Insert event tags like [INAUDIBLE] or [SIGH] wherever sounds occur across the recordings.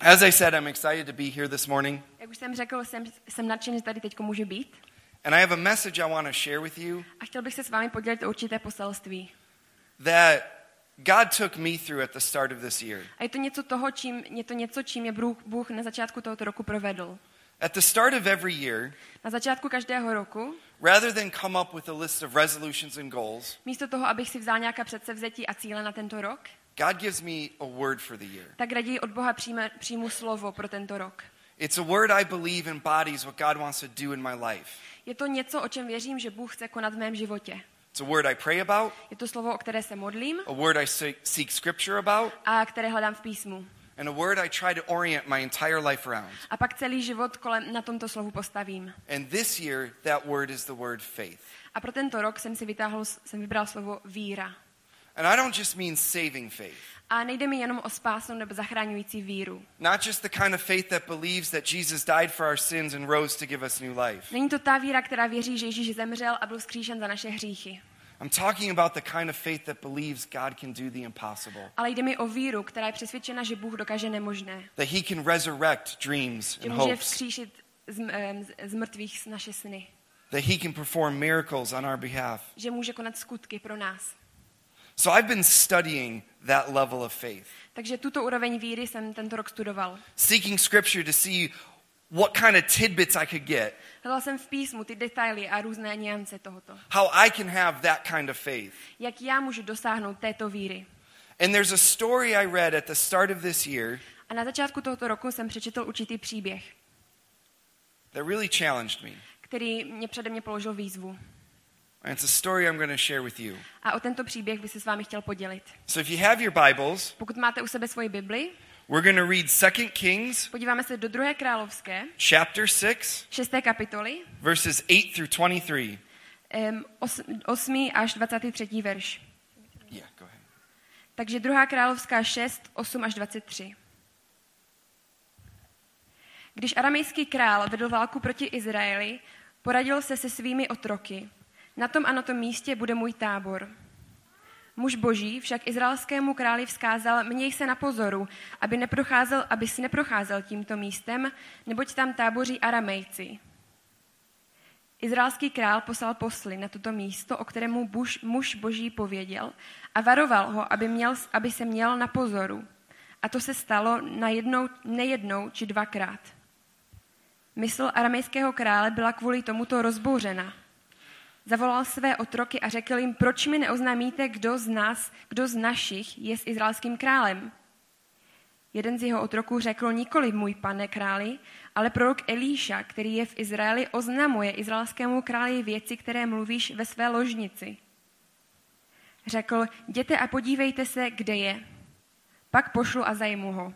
As I said, I'm excited to be here this morning, Jak už jsem řekl, jsem, jsem nadšen, že tady teď může být. and I have a message I want to share with you A chtěl bych se s vámi podělit o určité poselství. that God took me through at the start of this year. A je to něco toho, čím, je to něco, čím je Bůh, Bůh na začátku tohoto roku provedl. At the start of every year, Na začátku každého roku, rather than come up with a list of resolutions and goals, místo toho, abych si vzal nějaká předsevzetí a cíle na tento rok, God gives me a word for the year. tak raději od Boha přijme, přijmu slovo pro tento rok. It's a word I believe embodies what God wants to do in my life. Je to něco, o čem věřím, že Bůh chce konat v mém životě. It's a word I pray about, Je to slovo, o které se modlím a word I se- seek scripture about, a které hledám v písmu. and a word I try to orient my entire life around. A pak celý život kolem na tomto slovu postavím. And this year, that word is the word faith. A pro tento rok jsem si vytáhl, jsem vybral slovo víra. And I don't just mean saving faith, A nejde mi jenom o spásnou nebo zachraňující víru. not just the kind of faith that believes that Jesus died for our sins and rose to give us new life. Není to ta víra, která věří, že Ježíš zemřel a byl vzkříšen za naše hříchy. I'm talking about the kind of faith that believes God can do the impossible, Ale jde mi o víru, která je přesvědčena, že Bůh dokáže nemožné. that He can resurrect dreams Že and může hopes, vzkříšit z, z, z mrtvých naše sny. that He can perform miracles on our behalf. Že může konat skutky pro nás. So I've been studying that level of faith, Takže tuto úroveň víry jsem tento rok studoval. seeking scripture to see what kind of tidbits I could get, Hledal jsem v písmu ty detaily a různé niance tohoto. how I can have that kind of faith. Jak já můžu dosáhnout této víry. And there's a story I read at the start of this year A na začátku tohoto roku jsem přečetl určitý příběh, that really challenged me. který mě přede mě položil výzvu. And it's a story I'm going to share with you. A o tento příběh bych se s vámi chtěl podělit. So if you have your Bibles, Pokud máte u sebe svoji Bibli, we're going to read 2 Kings podíváme se do druhé královské, chapter 6, šesté kapitoly, verses 8 through 23. em, os, 8. až 23. verš. Yeah, go ahead. Takže druhá královská 6, 8 až 23. Když aramejský král vedl válku proti Izraeli, poradil se se svými otroky. Na tom a na tom místě bude můj tábor. Muž boží však izraelskému králi vzkázal, měj se na pozoru, aby, neprocházel, aby si neprocházel tímto místem, neboť tam táboří aramejci. Izraelský král poslal posly na toto místo, o kterému muž, muž boží pověděl a varoval ho, aby, měl, aby se měl na pozoru. A to se stalo na jednou, nejednou či dvakrát. Mysl aramejského krále byla kvůli tomuto rozbouřena. Zavolal své otroky a řekl jim, proč mi neoznámíte, kdo z nás, kdo z našich je s izraelským králem. Jeden z jeho otroků řekl, nikoli můj pane králi, ale prorok Elíša, který je v Izraeli, oznamuje izraelskému králi věci, které mluvíš ve své ložnici. Řekl, jděte a podívejte se, kde je. Pak pošlu a zajmu ho.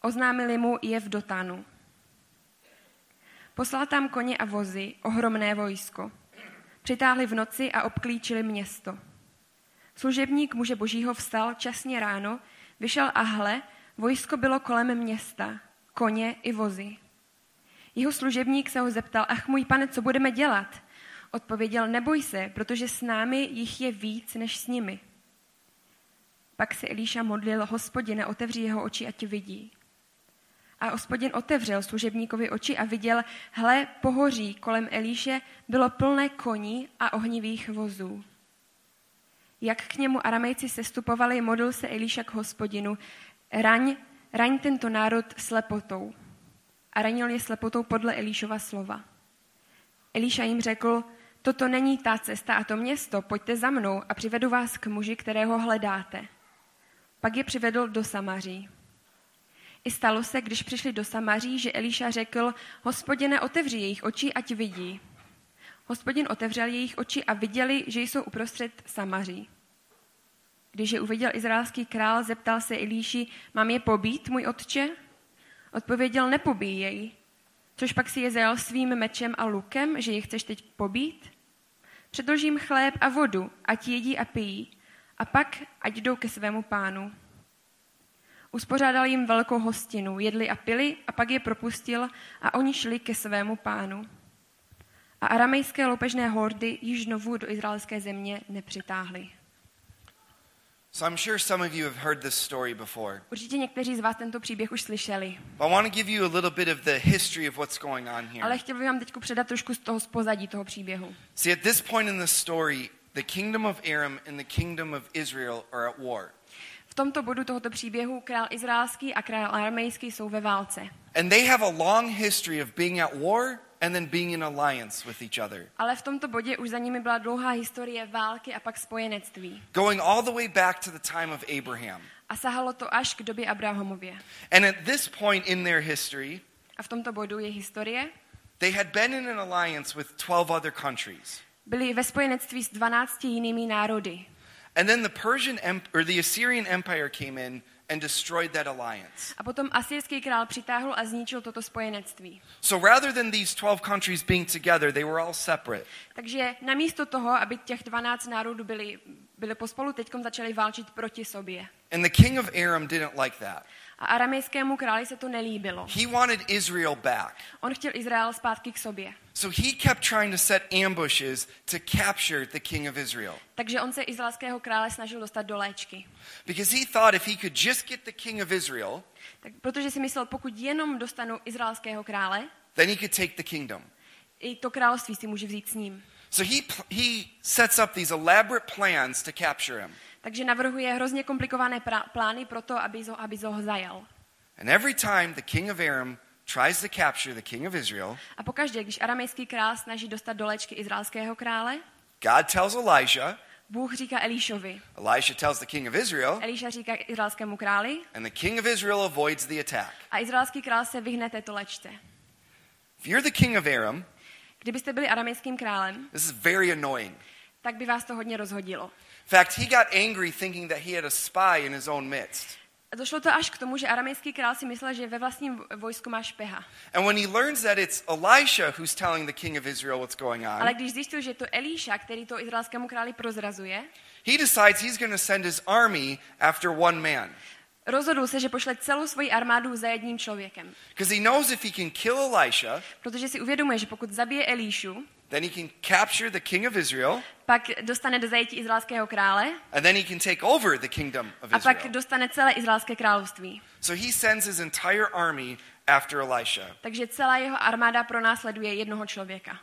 Oznámili mu, je v Dotánu. Poslal tam koně a vozy, ohromné vojsko. Přitáhli v noci a obklíčili město. Služebník muže božího vstal časně ráno, vyšel a hle, vojsko bylo kolem města, koně i vozy. Jeho služebník se ho zeptal, ach můj pane, co budeme dělat? Odpověděl, neboj se, protože s námi jich je víc než s nimi. Pak se Elíša modlil, hospodine, otevři jeho oči, ať vidí. A hospodin otevřel služebníkovi oči a viděl, hle, pohoří kolem Elíše bylo plné koní a ohnivých vozů. Jak k němu aramejci sestupovali, modlil se Elíša k hospodinu, raň, raň tento národ slepotou. A ranil je slepotou podle Elíšova slova. Elíša jim řekl, toto není ta cesta a to město, pojďte za mnou a přivedu vás k muži, kterého hledáte. Pak je přivedl do Samaří. I stalo se, když přišli do Samaří, že Elíša řekl, hospodine, otevři jejich oči, ať vidí. Hospodin otevřel jejich oči a viděli, že jsou uprostřed Samaří. Když je uviděl izraelský král, zeptal se Elíši, mám je pobít, můj otče? Odpověděl, nepobíjej. Což pak si je zajal svým mečem a lukem, že je chceš teď pobít? Předložím chléb a vodu, ať jedí a pijí, a pak ať jdou ke svému pánu. Uspořádal jim velkou hostinu, jedli a pili a pak je propustil a oni šli ke svému pánu. A aramejské loupežné hordy již znovu do izraelské země nepřitáhly. So I'm sure some of you have heard this story before. Určitě někteří z vás tento příběh už slyšeli, But I want to give you a little bit of the history of what's going on here. ale chtěl bych vám teď předat trošku z toho z pozadí toho příběhu. See, at this point in the story, the kingdom of Aram and the kingdom of Israel are at war. V tomto bodu tohoto příběhu král izraelský a král aramejský jsou ve válce. And they have a long history of being at war and then being in alliance with each other. Ale v tomto bodě už za nimi byla dlouhá historie války a pak spojenectví. Going all the way back to the time of Abraham. A sahalo to až k době Abrahamově. And at this point in their history, A v tomto bodu je historie. they had been in an alliance with 12 other countries. Byli ve spojenectví s 12 jinými národy. And then the Persian em- or the Assyrian empire came in and destroyed that alliance. A potom asyrský král přitáhl a zničil toto spojenectví. So rather than these 12 countries being together, they were all separate. Takže namísto toho, aby těch 12 národů byli, byli pospolu, teď začali válčit proti sobě. And the king of Aram didn't like that. A aramejskému králi se to nelíbilo. He wanted Israel back. On chtěl Izrael zpátky k sobě. So he kept trying to set ambushes to capture the king of Israel. Takže on se izraelského krále snažil dostat do léčky. Because he thought if he could just get the king of Israel, Tak, protože si myslel, pokud jenom dostanu izraelského krále, then he could take the kingdom. i to království si může vzít s ním. So he, he sets up these elaborate plans to capture him. Takže navrhuje hrozně komplikované plány pro to, aby, zo, aby ho zajal. And every time the king of Aram tries to capture the king of Israel, A pokaždé, když aramejský král snaží dostat do léčky izraelského krále, God tells Elijah, Bůh říká Elíšovi. Elisha tells the king of Israel, Elíša říká izraelskému králi and the king of Israel avoids the attack. a izraelský král se vyhne této léčce. If you're the king of Aram, Kdybyste byli aramejským králem, this is very annoying. tak by vás to hodně rozhodilo. In fact, he got angry thinking that he had a spy in his own midst. Došlo to až k tomu, že aramejský král si myslel, že ve vlastním vojsku má špeha. And when he learns that it's Elisha who's telling the king of Israel what's going Ale on, když zjistil, že je to Elíša, který to izraelskému králi prozrazuje, he decides he's going to send his army after one man. rozhodl se, že pošle celou svoji armádu za jedním člověkem. Because he knows if he can kill Elisha, Protože si uvědomuje, že pokud zabije Elíšu, then he can capture the king of Israel, pak dostane do zajetí izraelského krále and then he can take over the kingdom of Israel. a pak dostane celé izraelské království. So he sends his entire army after Elisha. Takže celá jeho armáda pronásleduje jednoho člověka.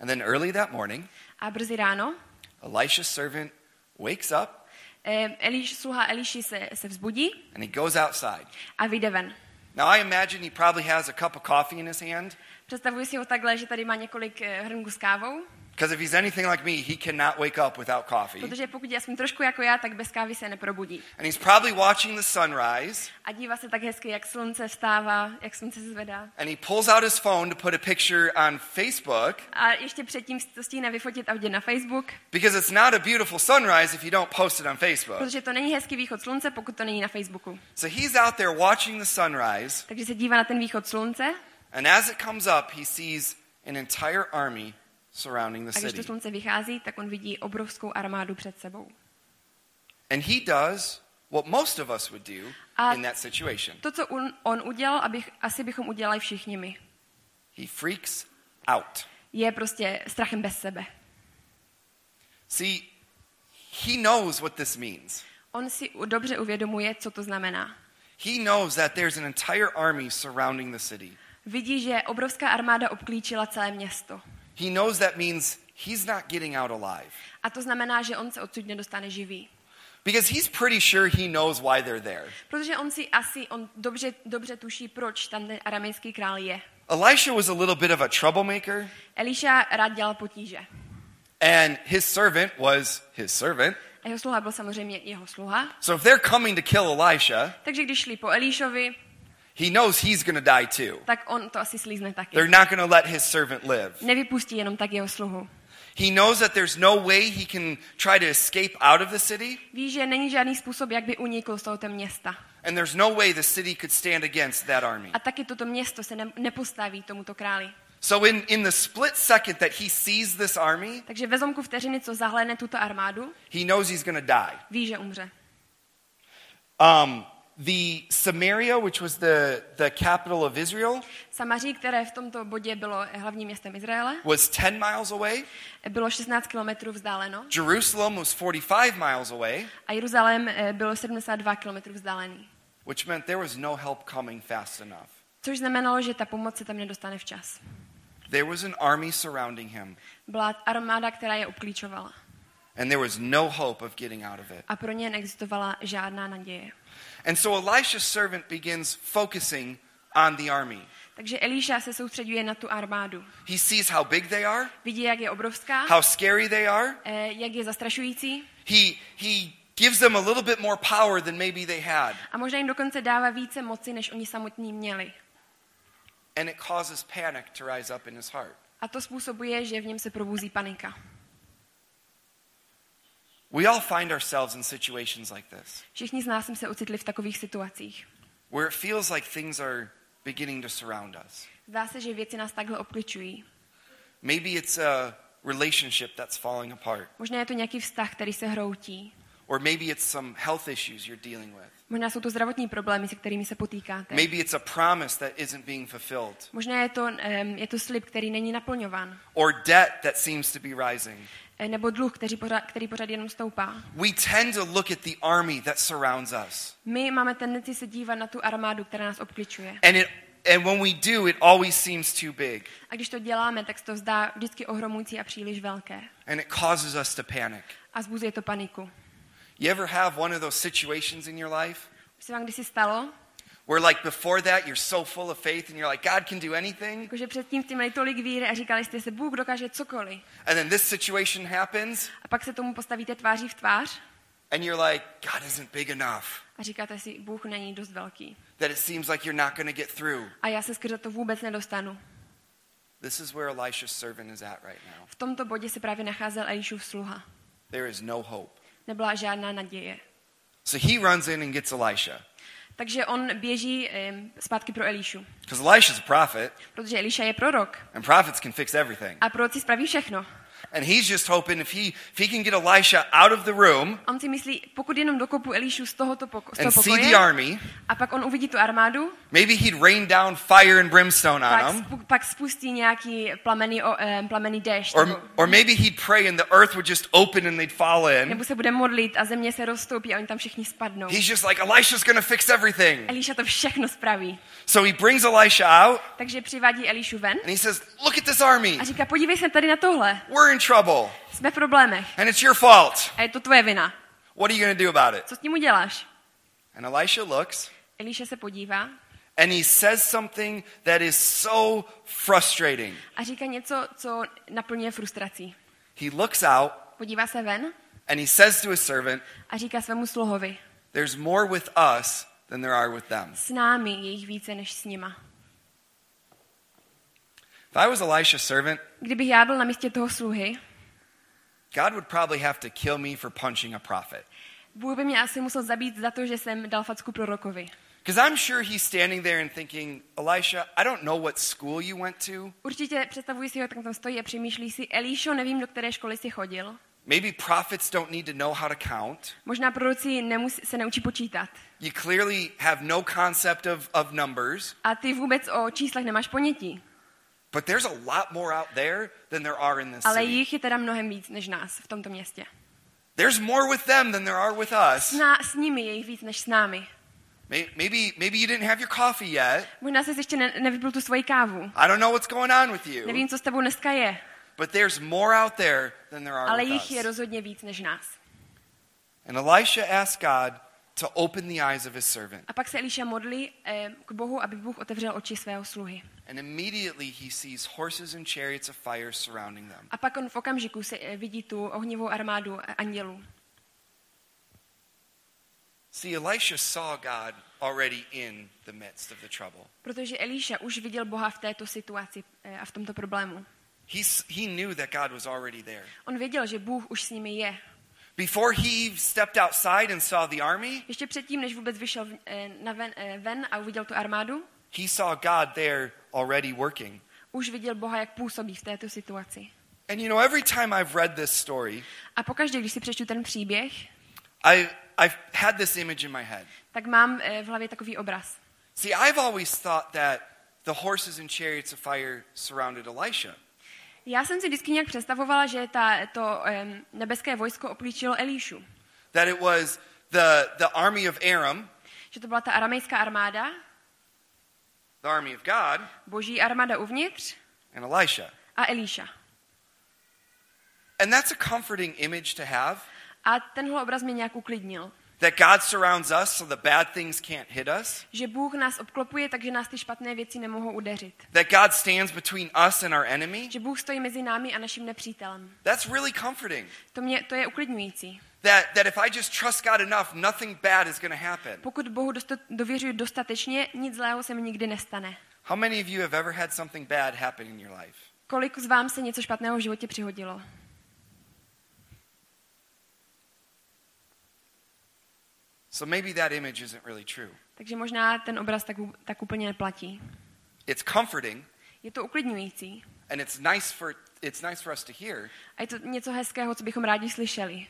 And then early that morning, A brzy ráno Elisha's servant wakes up eh, Elíš, sluha Elíši se, se vzbudí and he goes outside. a vyjde ven. Now I imagine he probably has a cup of coffee in his hand. Představuji si ho takhle, že tady má několik eh, hrnků s kávou, Because if he's anything like me, he cannot wake up without coffee. protože pokud je aspoň trošku jako já, tak bez kávy se neprobudí. And he's probably watching the sunrise, A dívá se tak hezky, jak slunce vstává, jak slunce se zvedá. and he pulls out his phone to put a picture on Facebook A ještě předtím to stihne vyfotit a na Facebook, because it's not a beautiful sunrise if you don't post it on Facebook. protože to není hezký východ slunce, pokud to není na Facebooku. So he's out there watching the sunrise, Takže se dívá na ten východ slunce and as it comes up, he sees an entire army surrounding the a když to city. slunce vychází, tak on vidí obrovskou armádu před sebou. And he does what most of us would do A- in that situation. To, co on, on udělal, abych, asi bychom udělali všichni my, He freaks out. je prostě strachem bez sebe. See, he knows what this means. On si dobře uvědomuje, co to znamená. He knows that there's an entire army surrounding the city. Vidí, že obrovská armáda obklíčila celé město. He knows that means he's not getting out alive. A to znamená, že on se odsud nedostane živý. Because he's pretty sure he knows why they're there. Protože on si asi, on dobře, dobře tuší, proč tam ten aramejský král je. Elisha was a little bit of a troublemaker, Eliša rád dělal potíže. and his servant was his servant. A jeho sluha byl samozřejmě jeho sluha. So if they're coming to kill Elisha, Takže když šli po Elíšovi, he knows he's going to die too. tak on to asi slízne taky. They're not going to let his servant live. Nevypustí jenom tak jeho sluhu. He knows that there's no way he can try to escape out of the city, Ví, že není žádný způsob, jak by unikl z tohoto města. and there's no way the city could stand against that army. A taky toto město se ne, nepostaví tomuto králi. So in, in the split second that he sees this army, Takže ve zlomku vteřiny, co zahlédne tuto armádu, he knows he's going to die. ví, že umře. Um, the Samaria, which was the, the capital of Israel, Samaří, které v tomto bodě bylo hlavním městem Izraele, was 10 miles away. bylo 16 kilometrů vzdáleno Jerusalem was 45 miles away, a Jeruzalém eh, bylo 72 kilometrů vzdálený. which meant there was no help coming fast enough. Což znamenalo, že ta pomoc se tam nedostane včas. There was an army surrounding him, Byla armáda, která je obklíčovala. and there was no hope of getting out of it. A pro ně neexistovala žádná naděje. And so Elisha's servant begins focusing on the army. Takže Elíša se soustředuje na tu armádu. He sees how big they are, Vidí, jak je obrovská, how scary they are. eh, jak je zastrašující He, he gives them a little bit more power than maybe they had. a možná jim dokonce dává více moci, než oni samotní měli. And it causes panic to rise up in his heart. A to způsobuje, že v něm se probuzí panika. We all find ourselves in situations like this, Všichni z nás jsme se ocitli v takových situacích. where it feels like things are beginning to surround us. Zdá se, že věci nás takhle obkličují. Maybe it's a relationship that's falling apart, Možná je to nějaký vztah, který se hroutí. or maybe it's some health issues you're dealing with. Možná jsou to zdravotní problémy, se kterými se potýkáte. Maybe it's a promise that isn't being fulfilled, Možná je to, em, je to slib, který není naplňován. or debt that seems to be rising. Eh, Nebo dluh, který pořád, který pořád jenom stoupá. We tend to look at the army that surrounds us. My máme tendenci se dívat na tu armádu, která nás obkličuje. And it and when we do, it always seems too big. A když to děláme, tak se to zdá vždycky ohromující a příliš velké. And it causes us to panic. A zbuzuje to paniku. You ever have one of those situations in your life Už se vám kdysi stalo, where like before that you're so full of faith and you're like God can do anything jakože předtím jste měli tolik víry a říkali jste se, Bůh dokáže cokoliv. and then this situation happens A pak se tomu postavíte tváří v tvář and you're like God isn't big enough. a říkáte si, Bůh není dost velký. That it seems like you're not going to get through. A já se skrze to vůbec nedostanu. This is where Elisha's servant is at right now. V tomto bodě se právě nacházel Elišův sluha. There is no hope. Nebyla žádná naděje. So he runs in and gets Elisha Takže on běží zpátky pro Elíšu. because Elisha's a prophet Protože Eliša je prorok. and prophets can fix everything. A proroci spraví všechno. And he's just hoping if he if he can get Elisha out of the room on si myslí, pokud jenom dokopu Elíšu z tohoto poko- z toho and see pokoje, the army, a pak on uvidí tu armádu, maybe he'd rain down fire and brimstone pak, on them. spu- pak spustí nějaký plamený, o, um, plamený déšť. Or, nebo, or maybe he'd pray and the earth would just open and they'd fall in. nebo se bude modlit a země se roztoupí a oni tam všichni spadnou. He's just like, Elisha's going to fix everything. Elíša to všechno spraví. So he brings Elisha out Takže přivádí Elíšu ven and he says, Look at this army. a říká, podívej se tady na tohle. We're in trouble Jsme v problémech. and it's your fault. A je to tvoje vina. What are you going to do about it? Co s tím uděláš? And Elisha looks Elíša se podívá and he says something that is so frustrating. a říká něco, co naplňuje frustrací. He looks out Podívá se ven and he says to his servant, a říká svému sluhovi, There's more with us than there are with them. s námi je jich více než s nima. If I was Elisha's servant, Kdybych já byl na místě toho sluhy, God would probably have to kill me for punching a prophet. Bůh by mě asi musel zabít za to, že jsem dal facku prorokovi. Because I'm sure he's standing there and thinking, Elisha, I don't know what school you went to. Určitě představuji si ho, tak tam stojí a přemýšlí si, Elíšo, nevím, do které školy jsi chodil. Maybe prophets don't need to know how to count. Možná proroci nemusí, se neučí počítat. You clearly have no concept of, of numbers. A ty vůbec o číslech nemáš ponětí. But there's a lot more out there than there are in this Ale city. jich je teda mnohem víc než nás v tomto městě. There's more with them than there are with us. S, ná, s nimi je jich víc než s námi. May- Maybe, maybe you didn't have your coffee yet. Možná jsi ještě ne, nevypil tu svoji kávu. I don't know what's going on with you. Nevím, co s tebou dneska je, But there's more out there than there are ale with jich je us. rozhodně víc než nás. And Elisha asked God to open the eyes of his servant. A pak se Elíša modlí eh, k Bohu, aby Bůh otevřel oči svého sluhy. And immediately he sees horses and chariots of fire surrounding them. A pak on v okamžiku se eh, vidí tu ohnivou armádu andělů. See, Elisha saw God already in the midst of the trouble. Protože Elíša už viděl Boha v této situaci eh, a v tomto problému. He, he knew that God was already there. On věděl, že Bůh už s nimi je. Before he stepped outside and saw the army, Ještě předtím, než vůbec vyšel eh, na ven, eh, ven a uviděl tu armádu, he saw God there already working. už viděl Boha, jak působí v této situaci. And you know, every time I've read this story, A pokaždé, když si přečtu ten příběh, I, I've had this image in my head. tak mám eh, v hlavě takový obraz. See, I've always thought that the horses and chariots of fire surrounded Elisha. Já jsem si vždycky nějak představovala, že ta, to um, nebeské vojsko obklíčilo Elíšu. That it was the, the army of Aram, Že to byla ta aramejská armáda, the army of God, boží armáda uvnitř and Elisha. a Elíša. And that's a comforting image to have. A tenhle obraz mě nějak uklidnil. That God surrounds us so the bad things can't hit us. Že Bůh nás obklopuje, takže nás ty špatné věci nemohou udeřit. That God stands between us and our enemy. Že Bůh stojí mezi námi a naším nepřítelem. That's really comforting. To, mě, to je uklidňující. That, that if I just trust God enough, nothing bad is going to happen. Pokud Bohu dověřuji dostatečně, nic zlého se mi nikdy nestane. How many of you have ever had something bad happen in your life? Kolik z vám se něco špatného v životě přihodilo? So maybe that image isn't really true. Takže možná ten obraz tak, tak úplně neplatí. It's comforting Je to uklidňující. and it's nice for it's nice for us to hear, A je to něco hezkého, co bychom rádi slyšeli.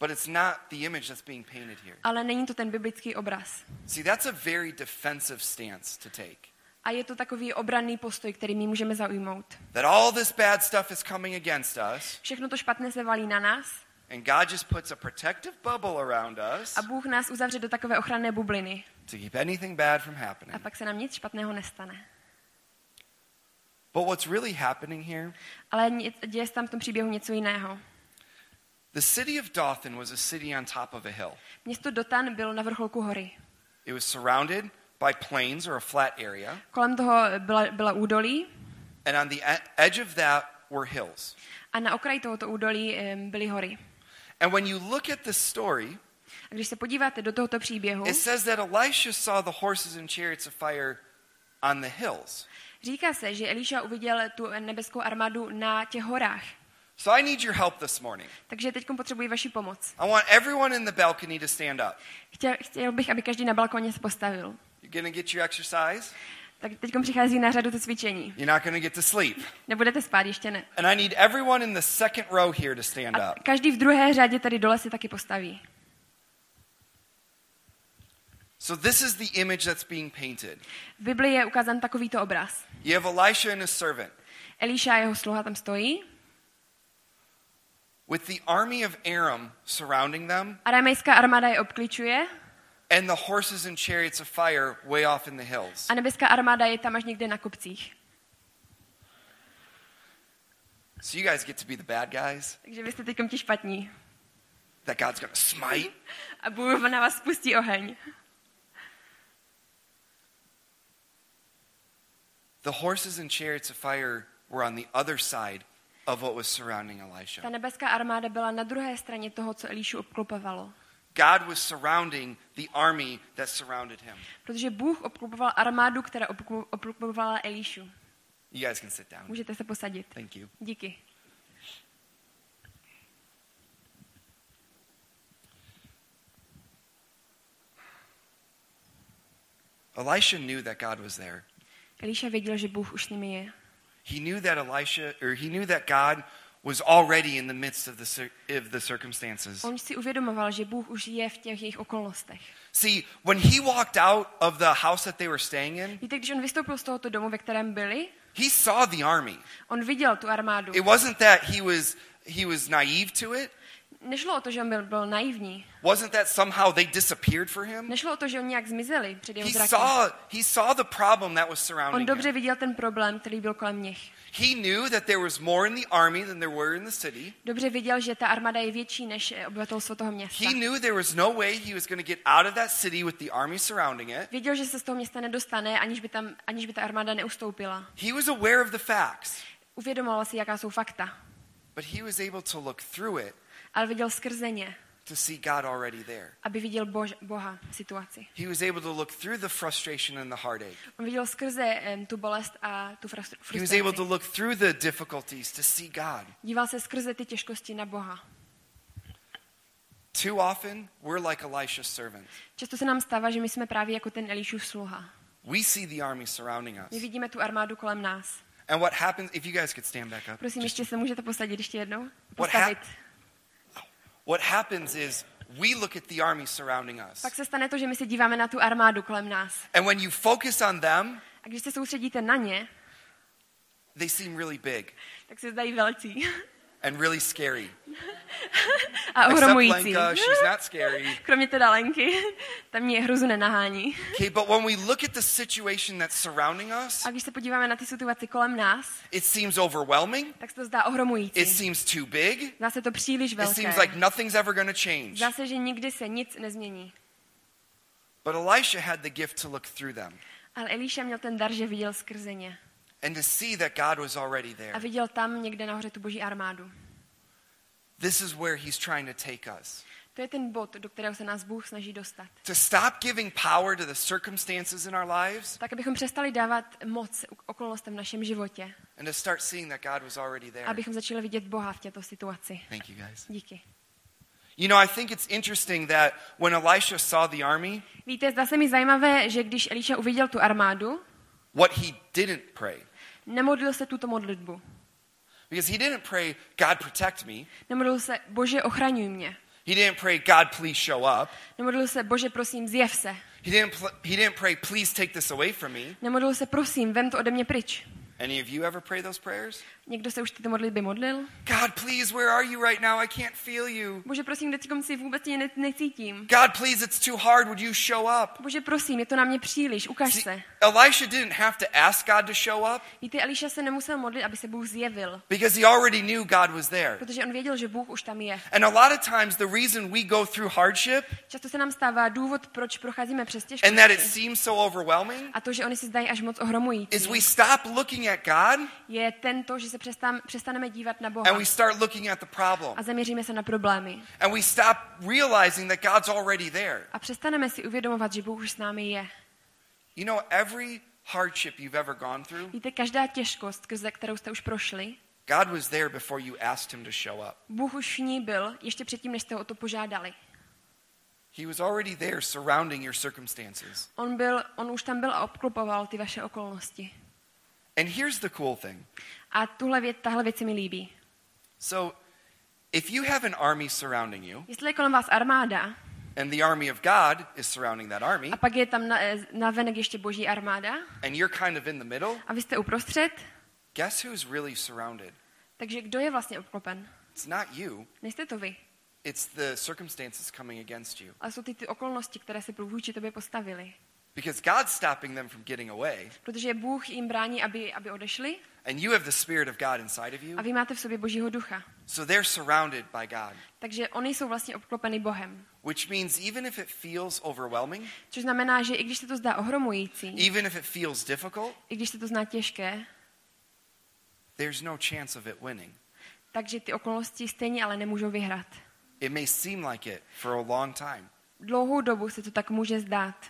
but it's not the image that's being painted here. Ale není to ten biblický obraz. See, that's a very defensive stance to take. A je to takový obranný postoj, který my můžeme zaujmout. That all this bad stuff is coming against us, Všechno to špatné se valí na nás and God just puts a protective bubble around us a Bůh nás uzavře do takové ochranné bubliny. to keep anything bad from A happening. pak se nám nic špatného nestane. But what's really happening here, Ale děje se tam v tom příběhu něco jiného. the city of Dothan was a city on top of a hill. Město Dotan bylo na vrcholku hory. It was surrounded by plains or a flat area, Kolem toho byla, byla údolí and on the e- edge of that were hills. a na okraji tohoto údolí byly hory. And when you look at the story, A když se podíváte do tohoto příběhu, it says that Elisha saw the horses and chariots of fire on the hills. říká se, že Elíša uviděl tu nebeskou armádu na těch horách. So I need your help this morning. Takže teď potřebuji vaši pomoc. I want everyone in the balcony to stand up. Chtěl, chtěl bych, aby každý na balkoně se postavil. You're to get your exercise. Tak teď přichází na řadu to cvičení. You're not going to get to sleep. Nebudete spát, ještě ne. And I need everyone in the second row here to stand A up. každý v druhé řadě tady dole se taky postaví. So this is the image that's being painted. V Biblii je ukázán takovýto obraz. You have Elisha and his servant Elíša a jeho sluha tam stojí. with the army of Aram surrounding them Aramejská armáda je obklíčuje and the horses and chariots of fire way off in the hills. a nebeská armáda je tam až někde na kopcích. So you guys get to be the bad guys Takže vy jste teď ti špatní. that God's to smite. A Bůh na vás spustí oheň. The horses and chariots of fire were on the other side of what was surrounding Elisha. Ta nebeská armáda byla na druhé straně toho, co Elíšu obklopovalo. God was surrounding the army that surrounded him. Protože Bůh obklopoval armádu, která obklo- obklopovala Elíšu. You guys can sit down. Můžete se posadit. Thank you. Díky. Elisha knew that God was there. Elíša věděl, že Bůh už s nimi je. He knew that Elisha, or he knew that God was already in the midst of the, of the circumstances. On si uvědomoval, že Bůh už je v těch jejich okolnostech. See, when he walked out of the house that they were staying in, Víte, když on vystoupil z tohoto domu, ve kterém byli, he saw the army. on viděl tu armádu. It wasn't that he was he was naive to it. Nešlo o to, že on byl, byl naivní. Wasn't that somehow they disappeared for him? Nešlo o to, že oni nějak zmizeli před jeho He zrakem. saw he saw the problem that was On surrounding dobře him. viděl ten problém, který byl kolem nich. He knew that there was more in the army than there were in the city. Dobře viděl, že ta armáda je větší než eh, obyvatelstvo toho města. He knew there was no way he was going to get out of that city with the army surrounding it. Věděl, že se z toho města nedostane, aniž by, tam, aniž by ta armáda neustoupila. He was aware of the facts, Uvědomoval si, jaká jsou fakta. but he was able to look through it Ale viděl skrze ně, to see God already there. aby viděl bož, Boha v situaci. He was able to look through the frustration and the heartache. On viděl skrze em, tu bolest a tu frustr- He was able to frustraci. look through the difficulties to see God. Díval se skrze ty těžkosti na Boha. Too often, we're like Elisha's servant. Často se nám stává, že my jsme právě jako ten Elíšův sluha. We see the army surrounding My us. vidíme tu armádu kolem nás. And what happens, if you guys could stand back up. Prosím, ještě se můžete posadit ještě jednou? Postavit. What happens is we look at the army surrounding us. Pak se stane to, že my se díváme na tu armádu kolem nás. And when you focus on them, A když se soustředíte na ně, they seem really big tak se zdají velcí [LAUGHS] and really scary. [LAUGHS] a ohromující. Lenka, she's not scary. [LAUGHS] Kromě teda Lenky, tam mě hruzu nenahání. Okay, but when we look at the situation that's surrounding us, A když se podíváme na ty situaci kolem nás, it seems overwhelming. tak se to zdá ohromující. It seems too big. Zdá se to příliš It velké. seems like nothing's ever going to change. Zdá se, že nikdy se nic nezmění. But Elisha had the gift to look through them Ale Elíša měl ten dar, že viděl skrze ně. And to see that God was already A there. viděl tam někde nahoře tu boží armádu. This is where he's trying to take us. To je ten bod, do kterého se nás Bůh snaží dostat. To stop giving power to the circumstances in our lives Tak, abychom přestali dávat moc okolnostem v našem životě. and to start seeing that God was already there. Abychom začali vidět Boha v této situaci. Thank you guys. Díky. You know, I think it's interesting that when Elisha saw the army, Víte, zdá se mi zajímavé, že když Elíša uviděl tu armádu, what he didn't pray. nemodlil se tuto modlitbu. Because he didn't pray, God protect me. Nemodlil se, Bože, ochraňuj mě. He didn't pray, God please show up. Nemodlil se, Bože, prosím, zjev se. He didn't, he didn't pray, please take this away from me. Nemodlil se, prosím, vem to ode mě pryč. Any of you ever pray those prayers? Někdo se už tyto modlitby modlil? God, please, where are you right now? I can't feel you. Bože, prosím, teď si vůbec tě ne- necítím. God, please, it's too hard. Would you show up? Bože, prosím, je to na mě příliš, ukaž See, se. Elisha didn't have to ask God to show up Víte, Eliša se nemusel modlit, aby se Bůh zjevil, because he already knew God was there. protože on věděl, že Bůh už tam je. And a lot of times, the reason we go through hardship Často se nám stává důvod, proč procházíme přes and that it těžkosti. seems so overwhelming A to, že oni si zdají až moc is ohromující, we stop looking at God je tento, že se přestám, přestaneme dívat na and Boha we start looking at the problem. a zaměříme se na problémy. And we stop realizing that God's already there. A přestaneme si uvědomovat, že Bůh už s námi je. You know, every hardship you've ever gone through, Víte, každá těžkost, skrze kterou jste už prošli, God was there before you asked him to show up. Bůh už v ní byl, ještě předtím, než jste ho o to požádali. He was already there surrounding your circumstances. On, byl, on už tam byl a obklopoval ty vaše okolnosti. And here's the cool thing. A tuhle věc, tahle věc se mi líbí. So, if you have an army surrounding you, Jestli je kolem vás armáda and the army of God is surrounding that army, a pak je tam na, na venek ještě boží armáda and you're kind of in the middle, a vy jste uprostřed, guess who's really surrounded? takže kdo je vlastně obklopen? It's not you, Nejste to vy, it's the circumstances coming against you. ale jsou ty, ty okolnosti, které se vůči tobě postavily. Because God's stopping them from getting away, Protože Bůh jim brání, aby, aby odešli and you have the Spirit of God inside of you, a vy máte v sobě božího ducha. so they're surrounded by God. Takže oni jsou vlastně obklopeny Bohem. Which means even if it feels overwhelming, Což znamená, že i když se to zdá ohromující, even if it feels difficult, i když se to zná těžké, there's no chance of it winning. takže ty okolnosti stejně ale nemůžou vyhrát. It may seem like it for a long time. Dlouhou dobu se to tak může zdát.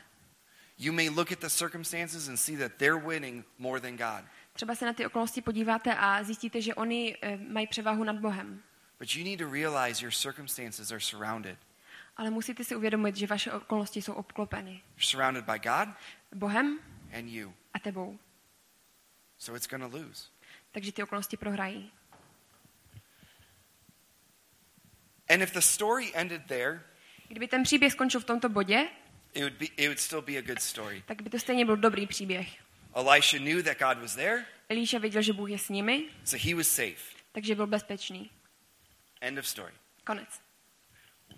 You may look at the circumstances and see that they're winning more than God. Třeba se na ty okolnosti podíváte a zjistíte, že oni eh, mají převahu nad Bohem. But you need to realize your circumstances are surrounded. Ale musíte si uvědomit, že vaše okolnosti jsou obklopeny You're surrounded by God Bohem and you. a tebou. So it's going to lose. Takže ty okolnosti prohrají. And if the story ended there, Kdyby ten příběh skončil v tomto bodě, it would, be, it would still be a good story. tak by to stejně byl dobrý příběh. Elisha knew that God was there, Elíša věděl, že Bůh je s nimi, so he was safe. takže byl bezpečný. End of story. Konec.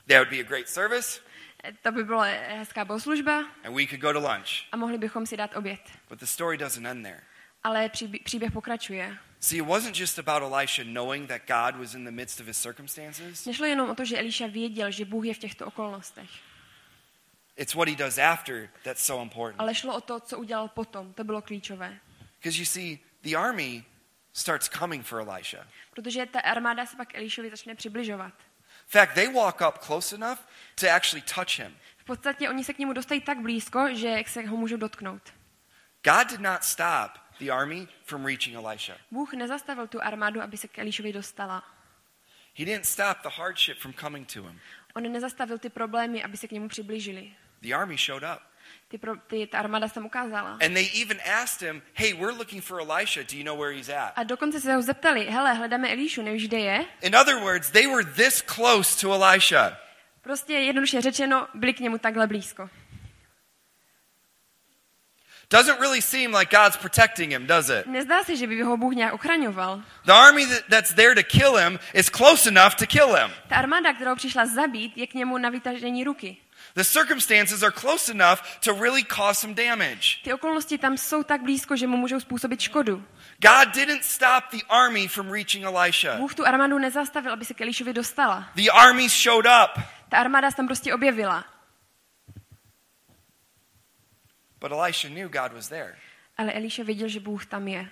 That would be a great service, Eh, To by byla hezká bohoslužba and we could go to lunch. a mohli bychom si dát oběd. But the story doesn't end there. Ale příběh, příběh pokračuje. See, it wasn't just about Elisha knowing that God was in the midst of his circumstances. Nešlo jenom o to, že Elíša věděl, že Bůh je v těchto okolnostech, It's what he does after that's so important. ale šlo o to, co udělal potom. To bylo klíčové. Because you see, the army starts coming for Elisha. Protože ta armáda se pak Elíšovi začne přibližovat. In fact, they walk up close enough to actually touch him. V podstatě oni se k němu dostají tak blízko, že se ho můžou dotknout. God did not stop the army from reaching Elisha. Bůh nezastavil tu armádu, aby se k Elíšovi dostala. He didn't stop the hardship from coming to him. On nezastavil ty problémy, aby se k němu přiblížili. The army showed up. Ty, pro, ty, ta armáda se tam ukázala. And they even asked him, Hey, we're looking for Elisha. Do you know where he's at? A dokonce se ho zeptali, hele, hledáme Elíšu, nevíš, kde je? In other words, they were this close to Elisha. Prostě jednoduše řečeno, byli k němu takhle blízko. Doesn't really seem like God's protecting him, does it? Nezdá se, že by ho Bůh nějak ochraňoval. The army that, that's there to kill him is close enough to kill him. Ta armáda, kterou přišla zabít, je k němu na vytažení ruky. The circumstances are close enough to really cause some damage. Ty okolnosti tam jsou tak blízko, že mu můžou způsobit škodu. God didn't stop the army from reaching Elisha. Bůh tu armádu nezastavil, aby se k Elišovi dostala. The armies showed up, Ta armáda se tam prostě objevila. but Elisha knew God was there. Ale Eliša věděl, že Bůh tam je.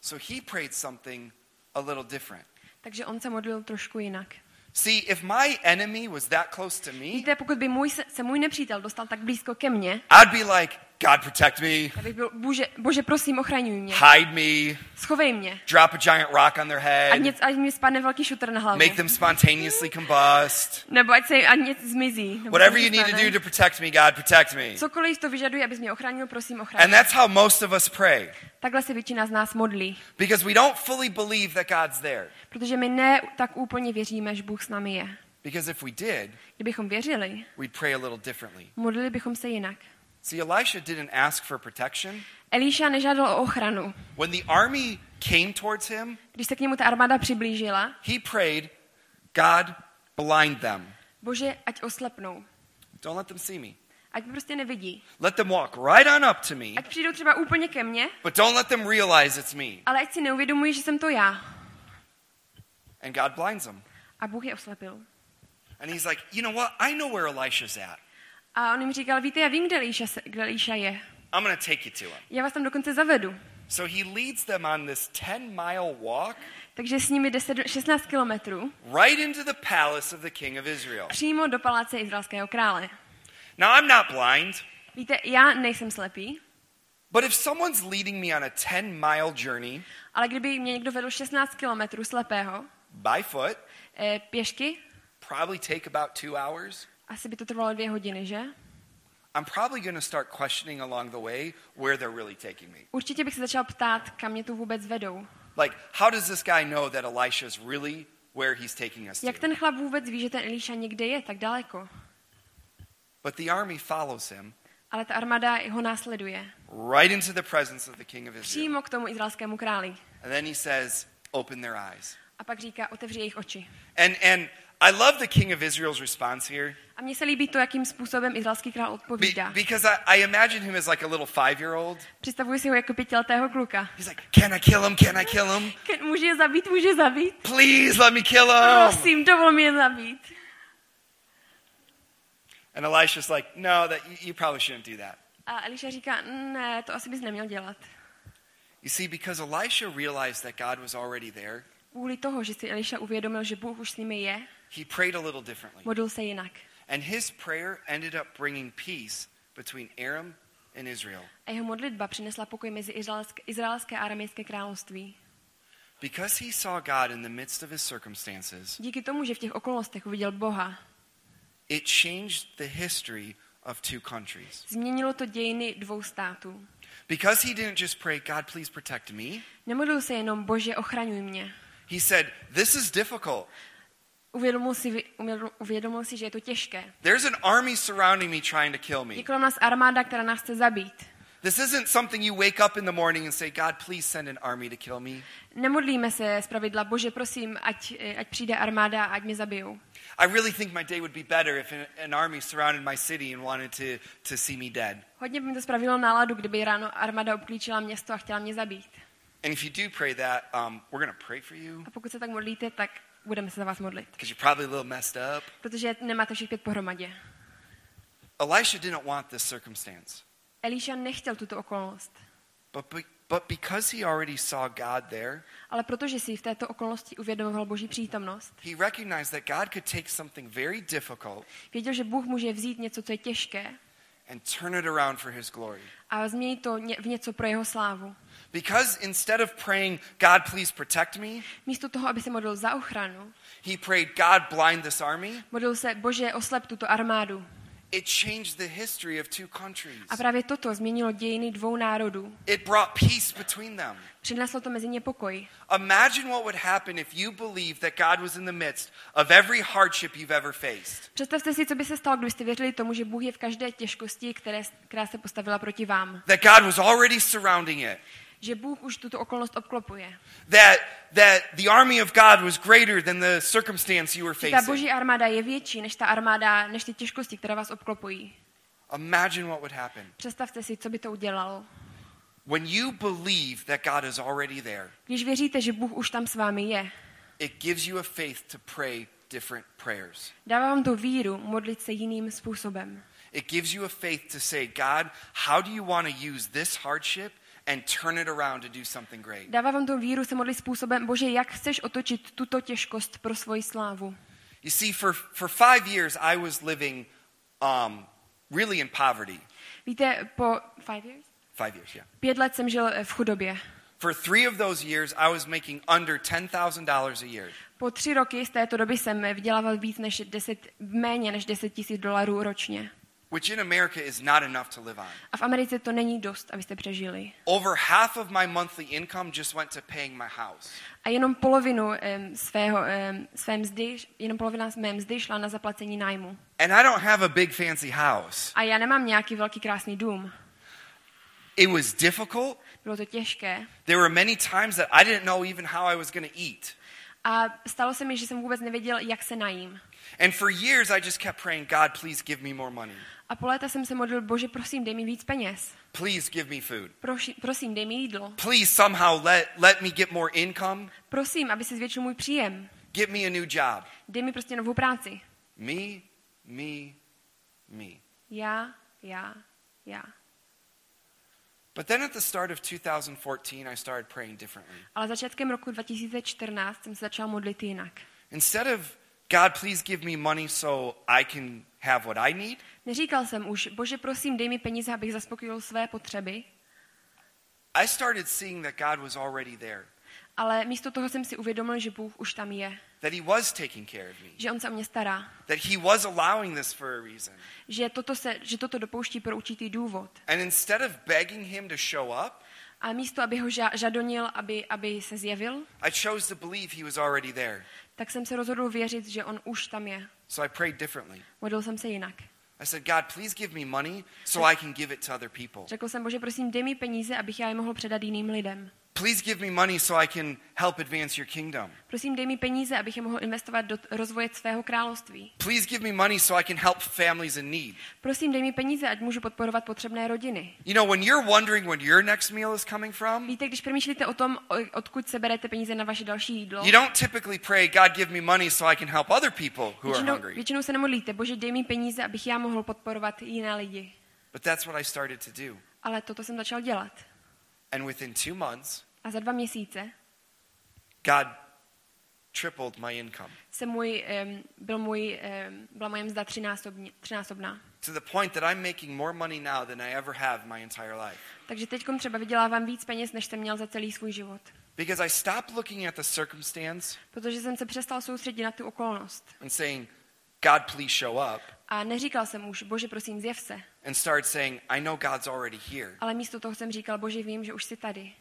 So he prayed something a little different. Takže on se modlil trošku jinak. See, if my enemy was that close to me, Víte, pokud by můj, se, můj nepřítel dostal tak blízko ke mně, I'd be like, God protect me, byl, bože, bože, prosím, ochraňuj mě. hide me, Schovej mě. drop a giant rock on their Ať, head, něco, ať mi spadne velký šutr na hlavu. make them spontaneously combust. Nebo ať se ať zmizí. Nebo Whatever you need to do to protect me, God, protect me. Cokoliv to vyžaduje, abys mě ochránil, prosím, ochraň. And that's how most of us pray. Takhle se většina z nás modlí. Because we don't fully believe that God's there. Protože my ne tak úplně věříme, že Bůh s námi je. Because if we did, Kdybychom věřili, we'd pray a little differently. modlili bychom se jinak. See, Elisha didn't ask for protection. Elíša nežádal o ochranu. When the army came towards him, Když se k němu ta armáda přiblížila, he prayed, God, blind them. bože, ať oslepnou. Don't let them see me. Ať mě prostě nevidí. Let them walk right on up to me, Ať přijdou třeba úplně ke mně, but don't let them realize it's me. ale ať si neuvědomují, že jsem to já. And God blinds them. A Bůh je oslepil. And he's like, you know what? I know where Elisha's at. A on jim říkal, víte, já vím, kde Líša, se, kde Líša je. I'm going to take you to him. Já vás tam dokonce zavedu. So he leads them on this 10 mile walk Takže s nimi 10, 16 kilometrů right into the palace of the king of Israel. přímo do paláce izraelského krále. Now, I'm not blind, Víte, já nejsem slepý, but if someone's leading me on a 10 mile journey ale kdyby mě někdo vedl 16 kilometrů slepého, by foot, eh, pěšky, probably take about two hours, asi by to trvalo dvě hodiny, že? I'm probably going to start questioning along the way where they're really taking me. Určitě bych se začal ptát, kam mě tu vůbec vedou. Like, how does this guy know that Elisha is really where he's taking us to? Jak ten chlap vůbec ví, že ten Elíša někde je tak daleko? But the army follows him Ale ta armáda ho následuje. right into the presence of the king of Israel. Přímo k tomu izraelskému králi. And then he says, Open their eyes. A pak říká, otevři jejich oči. And, and I love the king of Israel's response here A mně se líbí to, jakým způsobem izraelský král be- odpovídá. because I, I imagine him as like a little five year old. Představuji si ho jako pětiletého kluka. He's like, Can I kill him? Can I kill him? Ke- Může je zabít, může zabít. Please let me kill him. Prosím, dovol mi je zabít. And Elisha's like, No, that you, you probably shouldn't do that. A Eliša říká, ne, to asi bys neměl dělat. You see, because Elisha realized that God was already there, Kvůli toho, že si Eliša uvědomil, že Bůh už s nimi je, he prayed a little differently. modlil se jinak. And his prayer ended up bringing peace between Aram and Israel. A jeho modlitba přinesla pokoj mezi izraelské, a aramejské království. Because he saw God in the midst of his circumstances, Díky tomu, že v těch okolnostech uviděl Boha, it changed the history of two countries. změnilo to dějiny dvou států. Because he didn't just pray, God, please protect me. Nemodlil se jenom, Bože, ochraňuj mě. He said, This is difficult. Uvědomil si, uvědomil, si, že je to těžké. There's an army surrounding me trying to kill me. Je kolem nás armáda, která nás chce zabít. This isn't something you wake up in the morning and say, God, please send an army to kill me. Nemodlíme se z pravidla, Bože, prosím, ať, eh, ať přijde armáda a ať mě zabijou. I really think my day would be better if an, an army surrounded my city and wanted to, to see me dead. Hodně by mi to spravilo náladu, kdyby ráno armáda obklíčila město a chtěla mě zabít. And if you do pray that, um, we're going to pray for you A pokud se tak modlíte, tak budeme se za vás modlit. because you're probably a little messed up. Protože nemáte všech pět pohromadě. Elisha didn't want this circumstance. Elíša nechtěl tuto okolnost. But, be, but because he already saw God there, Ale protože si v této okolnosti uvědomoval Boží přítomnost, he recognized that God could take something very difficult věděl, že Bůh může vzít něco, co je těžké and turn it around for his glory. a změnit to v něco pro jeho slávu. Because instead of praying, God, please protect me, Místo toho, aby se modlil za ochranu, he prayed, God, blind this army. modlil se, Bože, oslep tuto armádu. it changed the history of two countries. A právě toto změnilo dějiny dvou národů. It brought peace between them. Přineslo to mezi ně pokoj. Imagine what would happen if you believed that God was in the midst of every hardship you've ever faced. Představte si, co by se stalo, kdybyste věřili tomu, že Bůh je v každé těžkosti, které, která se postavila proti vám. That God was already surrounding it. Že Bůh už tuto okolnost obklopuje. That, that the army of God was greater than the circumstance you were Že ta facing. boží armáda je větší než ta armáda, než ty těžkosti, které vás obklopují. Imagine what would happen. Představte si, co by to udělalo. When you believe that God is already there, Když věříte, že Bůh už tam s vámi je, it gives you a faith to pray different prayers. dává vám to víru modlit se jiným způsobem. It gives you a faith to say, God, how do you want to use this hardship and turn it around to do something great? Dává vám to víru se modlit způsobem, Bože, jak chceš otočit tuto těžkost pro svoji slávu. You see, for, for five years, I was living um, really in poverty. Víte, po five years? Five years, yeah. pět let jsem žil eh, v chudobě. For three of those years, I was making under $10,000 a year. Po tři roky z této doby jsem eh, vydělával víc než 10, méně než 10 tisíc dolarů ročně. Which in America is not enough to live on. A v Americe to není dost, abyste přežili. Over half of my monthly income just went to paying my house. A jenom polovinu um, svého, um, své mzdy, jenom polovina mé mzdy šla na zaplacení nájmu. And I don't have a big fancy house. A já nemám nějaký velký krásný dům. It was difficult. Bylo to těžké. There were many times that I didn't know even how I was going to eat. A stalo se mi, že jsem vůbec nevěděl, jak se najím. And for years, I just kept praying, God, please give me more money. A po léta jsem se modlil, bože, prosím, dej mi víc peněz. Please give me food. Proši, prosím, dej mi jídlo. Please somehow let, let me get more income. Prosím, aby se zvětšil můj příjem. Give me a new job. Dej mi prostě novou práci. Me, me, me. Já, já, já. But then at the start of 2014, I started praying differently. Ale začátkem roku 2014 jsem se začal modlit jinak. Instead of, God, please give me money so I can have what I need, Neříkal jsem už, bože, prosím, dej mi peníze, abych zaspokojil své potřeby, I started seeing that God was already there, ale místo toho jsem si uvědomil, že Bůh už tam je, that He was taking care of me, že On se o mě stará, that He was allowing this for a reason. že toto, se, že toto dopouští pro určitý důvod. And instead of begging Him to show up, A místo, aby ho ža- žadonil, aby, aby se zjevil, I chose to believe He was already there. Tak jsem se rozhodl věřit, že On už tam je. So I prayed differently. Modlil jsem se jinak. I said, God, please give me money so I can give it to other people. Řekl jsem, bože, prosím, dej mi peníze, abych já je mohl předat jiným lidem. Please give me money so I can help advance your kingdom. Prosím, dej mi peníze, abych je mohl investovat do rozvoje svého království. Please give me money so I can help families in need. Prosím, dej mi peníze, ať můžu podporovat potřebné rodiny. You know, when you're wondering where your next meal is coming from, Víte, když přemýšlíte o tom, odkud se berete peníze na vaše další jídlo, you don't typically pray, God, give me money so I can help other people who are většinou, hungry. většinou se nemodlíte, bože, dej mi peníze, abych já mohl podporovat jiné lidi. But that's what I started to do. Ale toto jsem začal dělat. And within two months, A za dva měsíce God tripled my income se můj, um, byl můj, um, byla moje mzda třinásobná. to the point that I'm making more money now than I ever have my entire life. Takže teď třeba vydělávám víc peněz, než jsem měl za celý svůj život. Because I stopped looking at the circumstance Protože jsem se přestal soustředit na tu okolnost. and saying, God, please show up, A neříkal jsem už, bože, prosím, zjev se. and started saying, I know God's already here. Ale místo toho jsem říkal, bože, vím, že už jsi tady.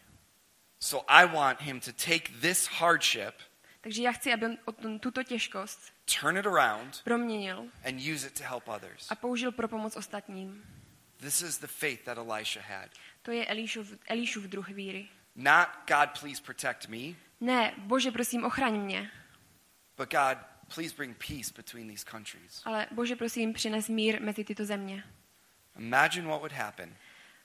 So I want him to take this hardship, Takže já chci, aby on tuto těžkost turn it around, proměnil and use it to help others. a použil pro pomoc ostatním. This is the faith that Elisha had. To je Elíšův, Elíšův druh víry. Not, God, please protect me, Ne, bože, prosím, ochraň mě. but God, please bring peace between these countries. Ale bože, prosím, přines mír mezi tyto země. Imagine what would happen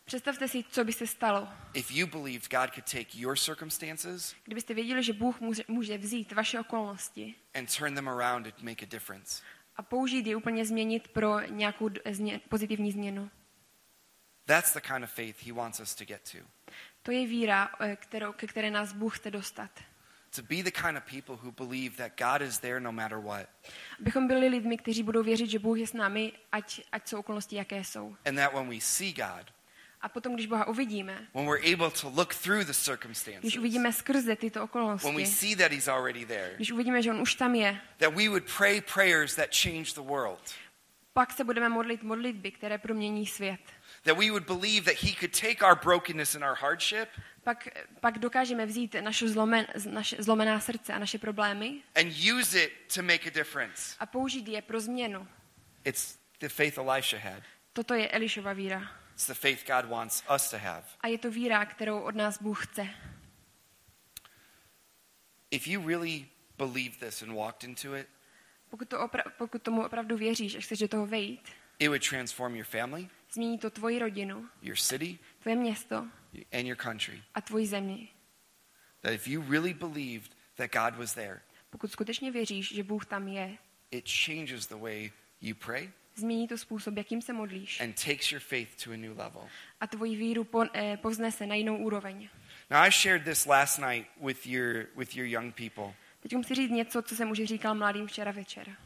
Představte si, co by se stalo, if you believed God could take your circumstances kdybyste věděli, že Bůh může, vzít vaše okolnosti and turn them around and make a difference. a použít je úplně změnit pro nějakou změ, pozitivní změnu. That's the kind of faith he wants us to get to. To je víra, eh, kterou, ke které nás Bůh chce dostat. To be the kind of people who believe that God is there no matter what. Abychom byli lidmi, kteří budou věřit, že Bůh je s námi, ať, ať jsou okolnosti, jaké jsou. And that when we see God, A potom, když Boha uvidíme, when we're able to look through the když circumstances, uvidíme skrze tyto when we okolnosti, see that he's already there, když uvidíme, že On už tam je, that we would pray prayers that change the world. pak se budeme modlit modlitby, které promění svět. That we would believe that He could take our brokenness and our hardship Pak, pak dokážeme vzít naše, zlomen, naše zlomená srdce a naše problémy and use it to make a difference. a použít je pro změnu. It's the faith Elisha had. Toto je Elišova víra. It's the faith God wants us to have. A je to víra, kterou od nás Bůh chce. If you really believed this and walked into it, Pokud, to opra- pokud tomu opravdu věříš a chceš do toho vejít, it would transform your family, změní to tvoji rodinu, your city, tvoje město and your country. a tvoji zemi. That if you really believed that God was there, Pokud skutečně věříš, že Bůh tam je, it changes the way you pray změní to způsob, jakým se modlíš and takes your faith to a new level. a tvoji víru po, eh, povznese na jinou úroveň. Now, I shared this last night with your, with your young people. Teď musím říct něco, co jsem už říkal mladým včera večer.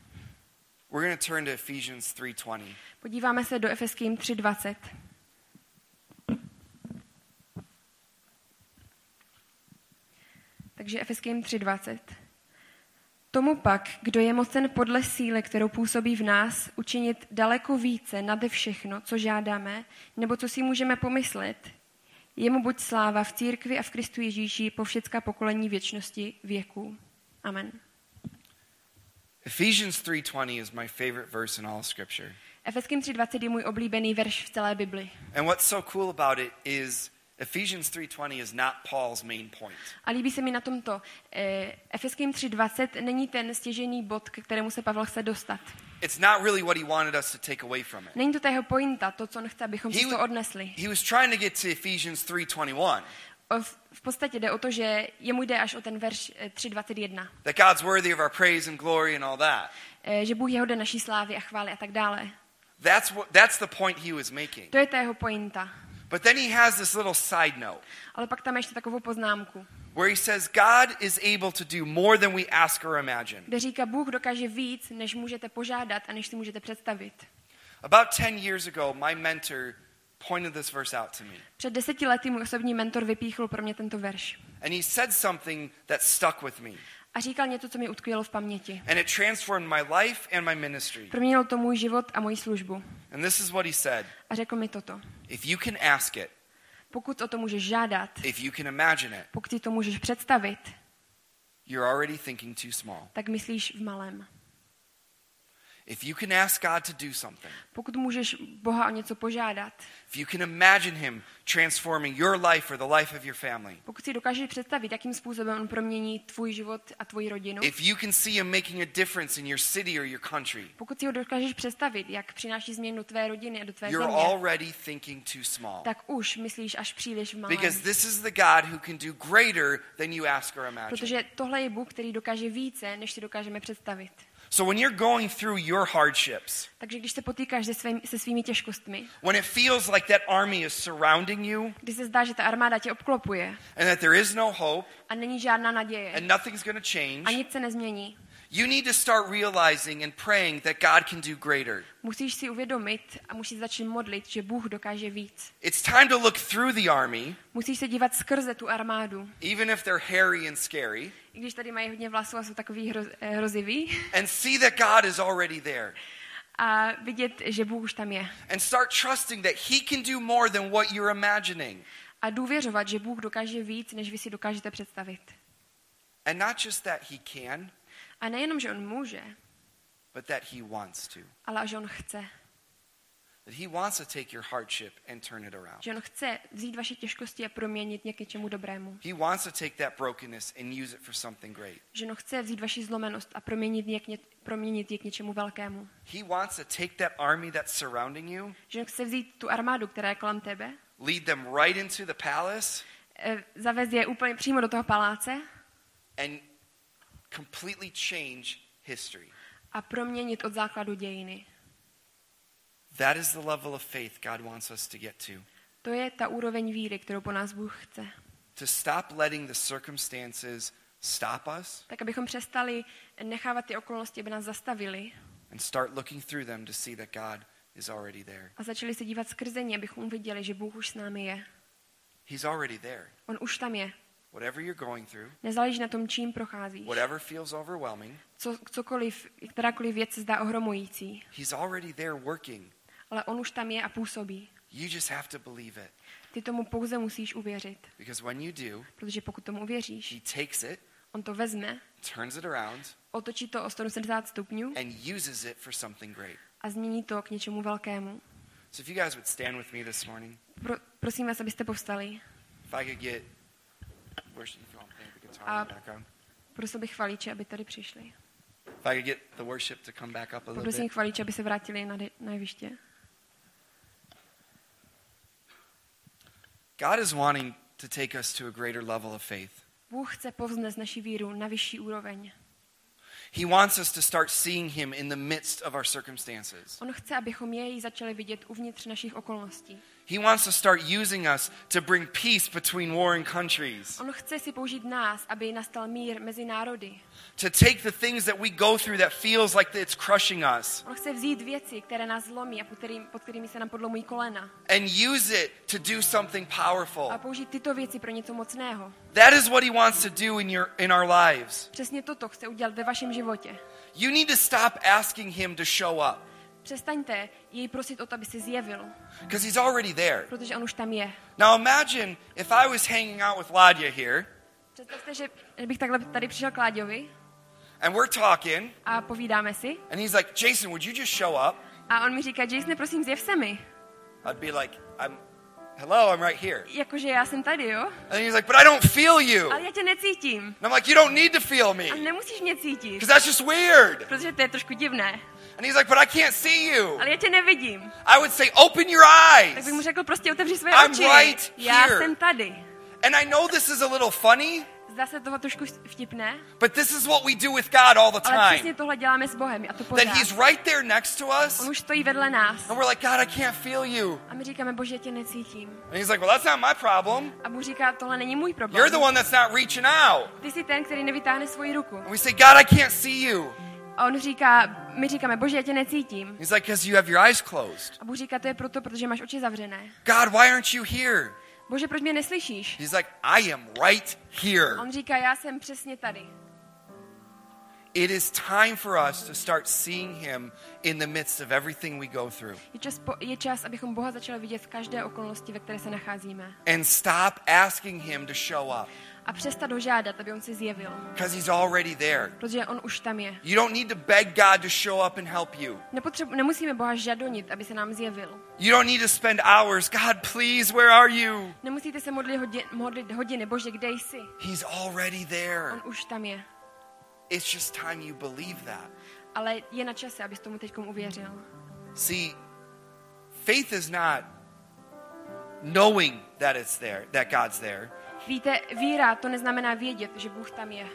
We're going to turn to Ephesians 3:20. Podíváme se do Efeským 3.20. Takže Efeským 3.20. Tomu pak, kdo je mocen podle síly, kterou působí v nás, učinit daleko více nade všechno, co žádáme, nebo co si můžeme pomyslet, jemu buď sláva v církvi a v Kristu Ježíši po všecká pokolení věčnosti věků. Amen. Ephesians 3:20 is my favorite verse in all scripture. Efeským 3.20 je můj oblíbený verš v celé Bibli. And what's so cool about it is Ephesians 3:20 is not Paul's main point. A líbí se mi na tomto. Eh, Efeským 3.20 není ten stěžený bod, k kterému se Pavel chce dostat. It's not really what he wanted us to take away from it. Není to ta jeho pointa, to, co on chce, abychom si to odnesli. He was trying to get to Ephesians 3:21 O- v- podstatě jde o to, že jemu jde až o ten verš eh, 3.21. that God's worthy of our praise and glory and all that. Eh, Že Bůh je hoden naší slávy a chvály a tak dále. That's what that's the point he was making. To je ta jeho pointa. But then he has this little side note Ale pak tam je ještě takovou poznámku, where he says God is able to do more than we ask or imagine. kde říká, Bůh dokáže víc, než můžete požádat a než si můžete představit. About 10 years ago, my mentor pointed this verse out to me. Před deseti lety můj osobní mentor vypíchl pro mě tento verš. And he said something that stuck with me. A říkal něco, co mi utkvělo v paměti. And it transformed my life and my ministry. Proměnilo to můj život a moji službu. And this is what he said A řekl mi toto. If you can ask it, Pokud o to můžeš žádat, if you can imagine it, pokud si to můžeš představit, you're already thinking too small. tak myslíš v malém. If you can ask God to do something, Pokud můžeš Boha o něco požádat, if you can imagine Him transforming your life or the life of your family, pokud si dokážeš představit, jakým způsobem on promění tvůj život a tvoji rodinu, if you can see Him making a difference in your city or your country, pokud si ho dokážeš představit, jak přináší změnu tvé rodiny a do tvé you're země, already thinking too small. tak už myslíš až příliš v malém. Because this is the God who can do greater than you ask or imagine. Protože tohle je Bůh, který dokáže více, než si dokážeme představit. So when you're going through your hardships, Takže když se potýkáš se, svým, se svými těžkostmi, when it feels like that army is surrounding you kdy se zdá, že ta armáda tě obklopuje and that there is no hope a není žádná naděje and nothing's going to a change, nic se nezmění, you need to start realizing and praying that God can do greater. musíš si uvědomit a musíš začít modlit, že Bůh dokáže víc. It's time to look through the army, Musíš se dívat skrze tu armádu, even if they're hairy and scary, i když tady mají hodně vlasů a jsou takový hroz, eh, hrozivý, [LAUGHS] and see that God is already there. a vidět, že Bůh už tam je. And start trusting that He can do more than what you're imagining. A důvěřovat, že Bůh dokáže víc, než vy si dokážete představit. And not just that He can, A nejenom, že on může, but that He wants to. ale že on chce. That He wants to take your hardship and turn it around. Že on chce vzít vaše těžkosti a proměnit je k něčemu dobrému. He wants to take that brokenness and use it for something great. Že on chce vzít vaši zlomenost a proměnit je k, ně, proměnit je k něčemu velkému. He wants to take that army that's surrounding you, Že on chce vzít tu armádu, která je kolem tebe, lead them right into the palace, eh, zavést je úplně přímo do toho paláce and completely change history. a proměnit od základu dějiny. That is the level of faith God wants us to get to. To je ta úroveň víry, kterou po nás Bůh chce. To stop letting the circumstances stop us Tak abychom přestali nechávat ty okolnosti, aby nás zastavili and start looking through them to see that God is already there. a začali se dívat skrze ní, abychom viděli, že Bůh už s námi je. He's already there. On už tam je. Whatever you're going through, Nezáleží na tom, čím procházíš. whatever feels overwhelming, Co, cokoliv, kterákoliv věc se zdá ohromující. He's already there working. Ale on už tam je a působí. You just have to believe it. Ty tomu pouze musíš uvěřit. Because when you do, Protože pokud tomu uvěříš, He takes it, on to vezme, turns it around, otočí to o 180 stupňů and uses it for something great. a změní to k něčemu velkému. So if you guys would stand with me this morning, Pro, prosím vás, abyste povstali. if I could get background. Prosil bych chvalíče, aby tady přišli. A Poprosím chvalíče, aby se vrátili na, de- na jeviště. God is wanting to take us to a greater level of faith. Bůh chce povznést naši víru na vyšší úroveň. He wants us to start seeing Him in the midst of our circumstances. On chce, abychom jej začali vidět uvnitř našich okolností. He wants to start using us to bring peace between warring countries, On chce si použít nás, aby nastal mír mezi národy. to take the things that we go through that feels like it's crushing us On chce vzít věci, které nás zlomí a pod, kterým, pod kterými se nám podlomují kolena. and use it to do something powerful. A použít tyto věci pro něco mocného. That is what he wants to do in your in our lives. Přesně toto chce udělat ve vašem životě. You need to stop asking him to show up Přestaňte jej prosit o to, aby se zjevil, because he's already there. protože on už tam je. Now imagine if I was hanging out with Ladia here Představte, že bych takhle tady přišel k Láďovi and we're talking a povídáme si and he's like, "Jason, would you just show up?" a on mi říká, Jason, prosím, zjev se mi. I'd be like, "I'm Hello, I'm right here." Jakože já jsem tady, jo? And he's like, "But I don't feel you." Ale já tě necítím. And I'm like, "You don't need to feel me A nemusíš mě cítit, because that's just weird." protože to je trošku divné. And he's like, "But I can't see you." Ale já tě nevidím. I would say, "Open your Tak eyes." bych mu řekl, prostě otevři své I'm oči. right Já here. jsem tady. And I know this is a little funny, Zdá se toho trošku vtipné, but this is what we do with God all the ale přesně time. tohle děláme s Bohem a to That pořád. he's right there next to us On už stojí vedle nás and we're like, "God, I can't feel you." a my říkáme, Bože, tě necítím. And he's like, "Well, that's not my problem. A Bůh říká, tohle není můj problém. You're the one that's not reaching out." Ty jsi ten, který nevytáhne svoji ruku. And we say, "God, I can't see you." A on říká, my říkáme, Bože, já tě necítím. He's like, "Cuz you have your eyes closed." A Bůh říká, to je proto, protože máš oči zavřené. God, why aren't you here? Bože, proč mě neslyšíš? He's like, I am right here. On říká, já jsem přesně tady. It is time for us to start seeing him in the midst of everything we go through Je čas, po, je čas, abychom Boha začali vidět v každé okolnosti, ve které se nacházíme. and stop asking him to show up A přestat ho žádat, aby on se zjevil. because he's already there. Protože on už tam je. You don't need to beg God to show up and help you. Nepotřebu, nemusíme Boha žadonit, aby se nám zjevil. You don't need to spend hours, God, please, where are you? Nemusíte se modlit, hodin, modlit hodiny, Bože, kde jsi? He's already there. On už tam je. It's just time you believe that. Ale je na čase, abys tomu teď uvěřil. See, faith is not knowing that it's there, that God's there, Víte, víra to neznamená vědět, že Bůh tam je.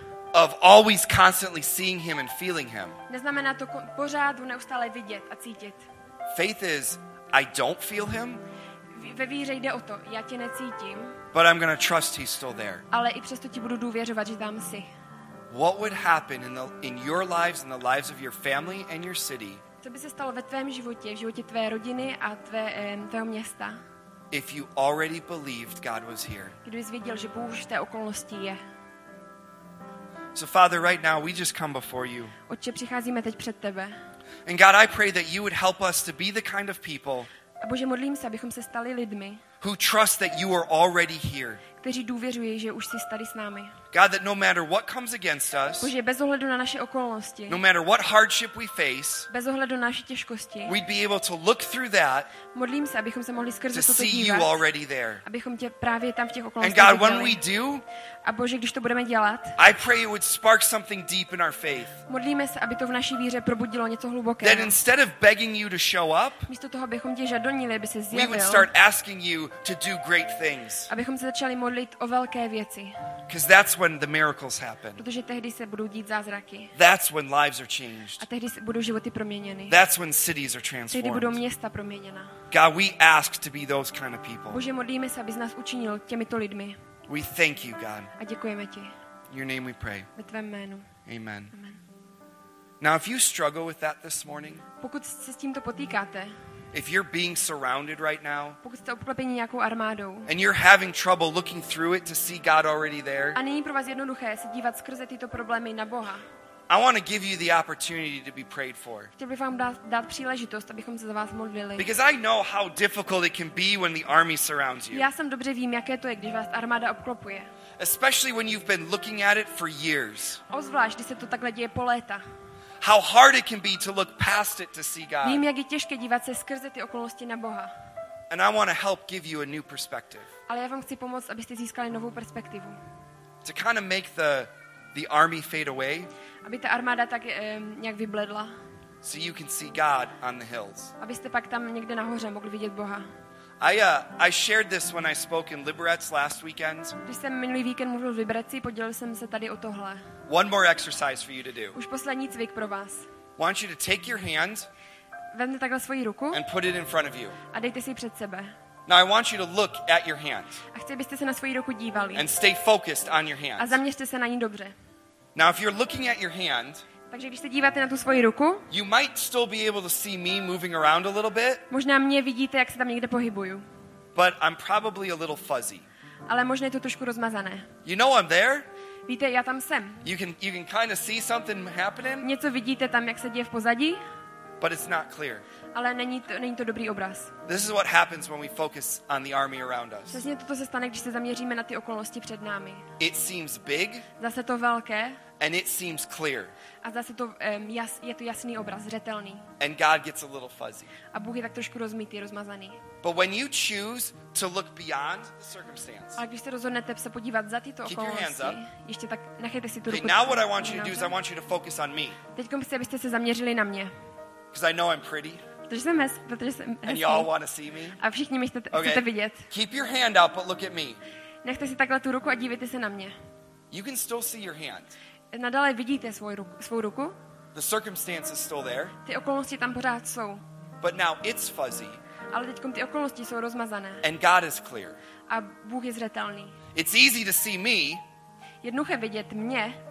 of always constantly seeing him and feeling him. Neznamená to ko- pořád ho neustále vidět a cítit. Faith is I don't feel him, Ve víře jde o to, já tě necítím, but I'm going to trust he's still there. ale i přesto ti budu důvěřovat, že tam jsi. What would happen in, the, in your lives and the lives of your family and your city Co by se stalo ve tvém životě, v životě tvé rodiny a tvé, tvého města, if you already believed God was here? kdybys věděl, že Bůh v té okolnosti je? So, Father, right now we just come before you. Otče, přicházíme teď před tebe. And God, I pray that you would help us to be the kind of people A Bože, modlím se, abychom se stali lidmi, who trust that you are already here. kteří důvěřují, že už jsi tady s námi. God, that no matter what comes against us, Bože, bez ohledu na naše okolnosti, no matter what hardship we face, bez ohledu na naše těžkosti, we'd be able to look through that modlím se, abychom se mohli to skrze toto see you already there. abychom tě právě tam v těch And okolnostech God, when we viděli. do, A Bože, když to budeme dělat, I pray it would spark something deep in our faith. modlíme se, aby to v naší víře probudilo něco That hlubokého. instead of begging you to show up, Místo toho, abychom tě žadonili, aby se we would zjevil, start asking you to do great things. abychom se začali modlit o velké věci, Because that's when the miracles happen. protože tehdy se budou dít zázraky. That's when lives are A changed. tehdy se budou životy proměněny. That's when cities are Tehdy budou transformed. města proměněna. God, we ask to be those kind of people. Bože, modlíme se, aby z nás učinil těmito lidmi. We thank you, God. A děkujeme ti. In your name we pray. Ve tvém jménu. Amen. Amen. Now, if you struggle with that this morning, Pokud se s tímto potýkáte, if you're being surrounded right now pokud jste obklepeni nějakou armádou and you're having trouble looking through it to see God already there, a není pro vás jednoduché se dívat skrze tyto problémy na Boha, I want to give you the opportunity to be prayed for. chtěl bych vám dát, dát příležitost, abychom se za vás modlili. Because I know how difficult it can be when the army surrounds you, Já jsem dobře vím, jaké to je, když vás armáda obklopuje. especially when you've been looking at it for years. Ozvlášť, když se to takhle děje po léta. How hard it can be to look past it to see Vím, God. jak je těžké dívat se skrze ty okolnosti na Boha. And I want to help give you a new perspective Ale já vám chci pomoct, abyste získali novou perspektivu. to kind of make the, the army fade away Aby ta armáda tak eh, nějak vybledla. so you can see God on the hills. Abyste pak tam někde nahoře mohli vidět Boha. I, uh, I shared this when I spoke in Liberec last weekend. Když jsem minulý víkend mluvil v Liberci, podělil jsem se tady o tohle. One more exercise for you to do. Už poslední cvik pro vás. want you to take your hand Vezměte takhle svoji ruku and put it in front of you. a dejte si ji před sebe. Now, I want you to look at your hand A chci, abyste se na svoji ruku dívali. and stay focused on your A hand. zaměřte se na ní dobře. Now, if you're looking at your hand, Takže když se díváte na tu svoji ruku, you might still be able to see me moving around a little bit, možná mě vidíte, jak se tam někde pohybuju. but I'm probably a little fuzzy. Ale možná je to trošku rozmazané. You know I'm there. Víte, já tam jsem. You can you can kind of see something happening, Něco vidíte tam, jak se děje v pozadí, but it's not clear. ale není to, není to dobrý obraz. This is what happens when we focus on the army around us. Přesně toto se stane, když se zaměříme na ty okolnosti před námi. It seems big Zase to velké and it seems clear, a zase to, um, jas, je to jasný obraz, zřetelný. and God gets a little fuzzy. A Bůh je tak trošku rozmítý, rozmazaný. But when you choose to look beyond the circumstance, Ale když se rozhodnete se podívat za tyto Keep your hands okolnosti, ještě tak nechejte si tu ruku. now what I want you to do is I want you to focus on me Teď chci, abyste se zaměřili na mě. because I know I'm pretty Protože jsem, hez, protože jsem and y'all want to see me. A všichni mě chcete, Okay. chcete vidět. Keep your hand out, but look at me. Nechte si takhle tu ruku a dívejte se na mě. You can still see your hand. Nadále vidíte svou ruku, svou ruku, The circumstance is still there, ty okolnosti tam pořád jsou. but now it's fuzzy Ale teď ty okolnosti jsou rozmazané and God is clear. a Bůh je zřetelný. It's easy to see me, Jednoduché vidět mě,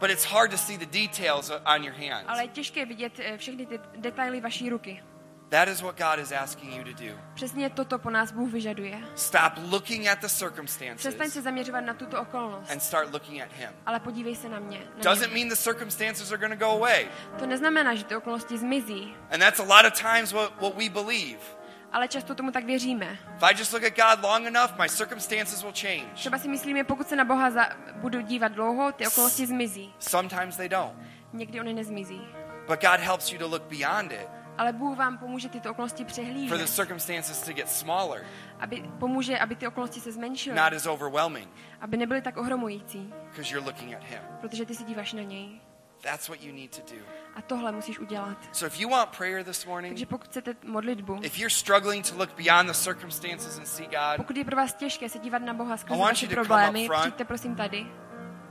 but it's hard to see the details on your ale hands. je těžké vidět eh, všechny ty detaily vaší ruky. That is what God is asking you to do. Přesně toto po nás Bůh vyžaduje. Stop looking at the Přestaň se circumstances zaměřovat na tuto okolnost, and start looking at Him. ale podívej se na mě. Na Doesn't mě. mean the circumstances are going to go away. To neznamená, že ty okolnosti zmizí, And that's a lot of times what, what we believe. Ale často tomu tak věříme. If I just look at God long enough, my circumstances will change. Třeba si myslíme, pokud se na Boha za, budu dívat dlouho, ty okolnosti zmizí. Sometimes they don't. Někdy oni nezmizí. But God helps you to look beyond it Ale Bůh vám pomůže tyto okolnosti for the přehlížet. circumstances to get smaller, Aby, pomůže, aby ty okolnosti se zmenšily. not as overwhelming, Aby nebyly tak ohromující. because you're looking at Him. Protože ty si díváš na něj. That's what you need to do. A tohle musíš udělat. So if you want prayer this morning, Takže pokud chcete modlitbu, if you're struggling to look beyond the circumstances and see God, pokud je pro vás těžké se dívat na Boha skrze vaše problémy, přijďte prosím tady.